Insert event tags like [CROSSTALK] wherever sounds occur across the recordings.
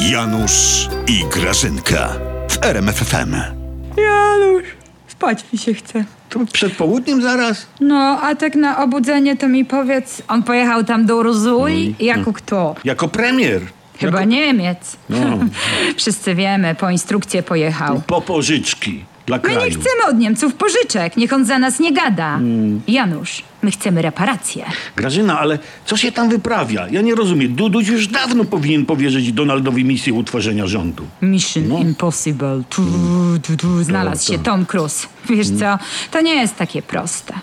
Janusz i Grażynka w RMFFM. Janusz, spać mi się chce. To przed południem zaraz? No, a tak na obudzenie to mi powiedz, on pojechał tam do Urzuli? Jako kto? Jako premier. Chyba jako... Niemiec. No. [LAUGHS] Wszyscy wiemy, po instrukcję pojechał. Po pożyczki dla My kraju. nie chcemy od Niemców pożyczek, niech on za nas nie gada. Janusz, my chcemy reparacje. Grażyna, ale co się tam wyprawia? Ja nie rozumiem. Duduś już dawno powinien powierzyć Donaldowi misję utworzenia rządu. Mission Impossible. Tu, tu, tu. Znalazł To, się to. Tom Cruise. Wiesz co, to nie jest takie proste.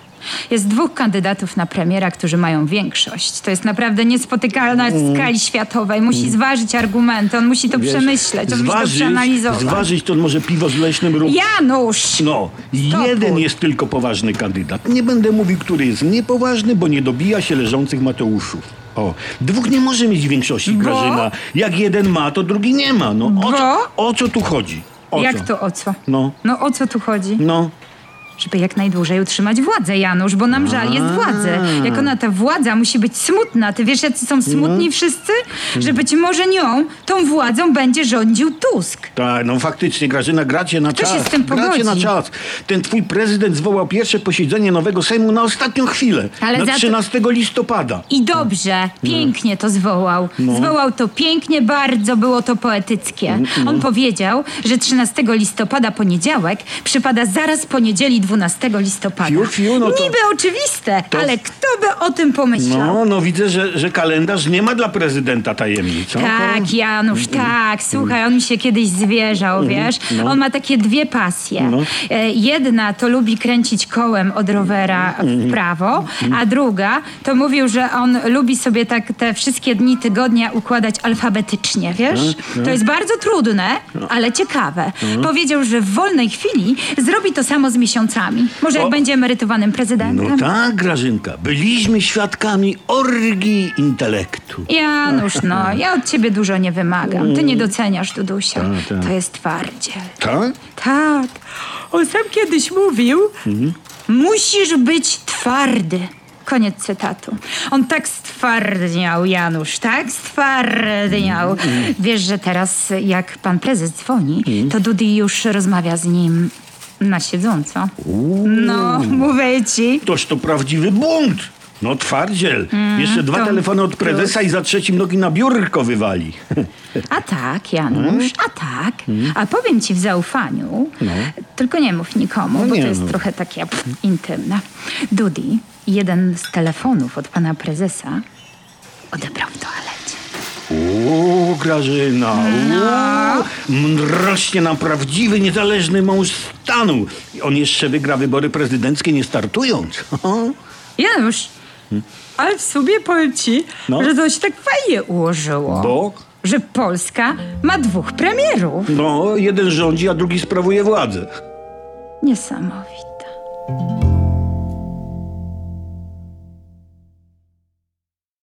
Jest dwóch kandydatów na premiera, którzy mają większość. To jest naprawdę niespotykalna w skali światowej. Musi zważyć argumenty, on musi to Wiesz, przemyśleć, on musi to zważyć, przeanalizować. zważyć to może piwo z leśnym ruchem. Janusz! No, Stopór. jeden jest tylko poważny kandydat. Nie będę mówił, który jest niepoważny, bo nie dobija się leżących Mateuszów. O, dwóch nie może mieć większości, Bo? Grażyna. Jak jeden ma, to drugi nie ma. No, o, co, o co tu chodzi? O Jak co? to o co? No, No o co tu chodzi? no. Żeby jak najdłużej utrzymać władzę, Janusz, bo nam żal jest władzy. Jak ona, ta władza musi być smutna. Ty wiesz, jacy są smutni No. wszyscy? Że być może nią, tą władzą będzie rządził Tusk. Tak, no faktycznie, Grażyna, gracie na Kto się czas. z tym gracie na czas. Ten twój prezydent zwołał pierwsze posiedzenie nowego Sejmu na ostatnią chwilę. Ale na za to- 13 listopada. I dobrze, pięknie to zwołał. No. Zwołał to pięknie, bardzo było to poetyckie. No, On powiedział, że 13 listopada, poniedziałek, przypada zaraz po niedzieli 12 listopada. Fiu, fiu, no to- Niby oczywiste, to- ale kto by o tym pomyślał? No, no widzę, że, że kalendarz nie ma dla prezydenta tajemnic. Tak, Janusz, tak. Słuchaj, on mi się kiedyś zwierzał, wiesz? On ma takie dwie pasje. No. E, Jedna to lubi kręcić kołem od rowera w prawo, a druga to mówił, że on lubi sobie tak te wszystkie dni tygodnia układać alfabetycznie, wiesz? To jest bardzo trudne, ale ciekawe. Powiedział, że w wolnej chwili zrobi to samo z miesiącami. Może jak O. będzie emerytowanym prezydentem. No tak, Grażynka. Byliśmy świadkami orgii intelektu. Janusz, no, [LAUGHS] ja od ciebie dużo nie wymagam. Ty nie doceniasz Dudusia. Tak, tak. To jest twardziel. Tak? Tak. On sam kiedyś mówił, musisz być twardy. Koniec cytatu. On tak stwardniał, Janusz, tak stwardniał. Wiesz, że teraz jak pan prezes dzwoni, to Dudy już rozmawia z nim na siedząco. No, [LAUGHS] mówię ci. Toż to prawdziwy bunt. No twardziel. Jeszcze dwa to- telefony od prezesa i za trzecim nogi na biurko wywali. A tak, Janusz, a tak. A powiem ci w zaufaniu, tylko nie mów nikomu, No bo nie to jest mów. trochę takie pff, intymne. Dudy, jeden z telefonów od pana prezesa odebrał. Uuu, Grażyna. No. Rośnie nam prawdziwy, niezależny mąż stanu. On jeszcze wygra wybory prezydenckie nie startując. [LAUGHS] Janusz, ale w sumie powiem ci, No. że to się tak fajnie ułożyło. Bo? Że Polska ma dwóch premierów. No, jeden rządzi, a drugi sprawuje władzę. Niesamowite.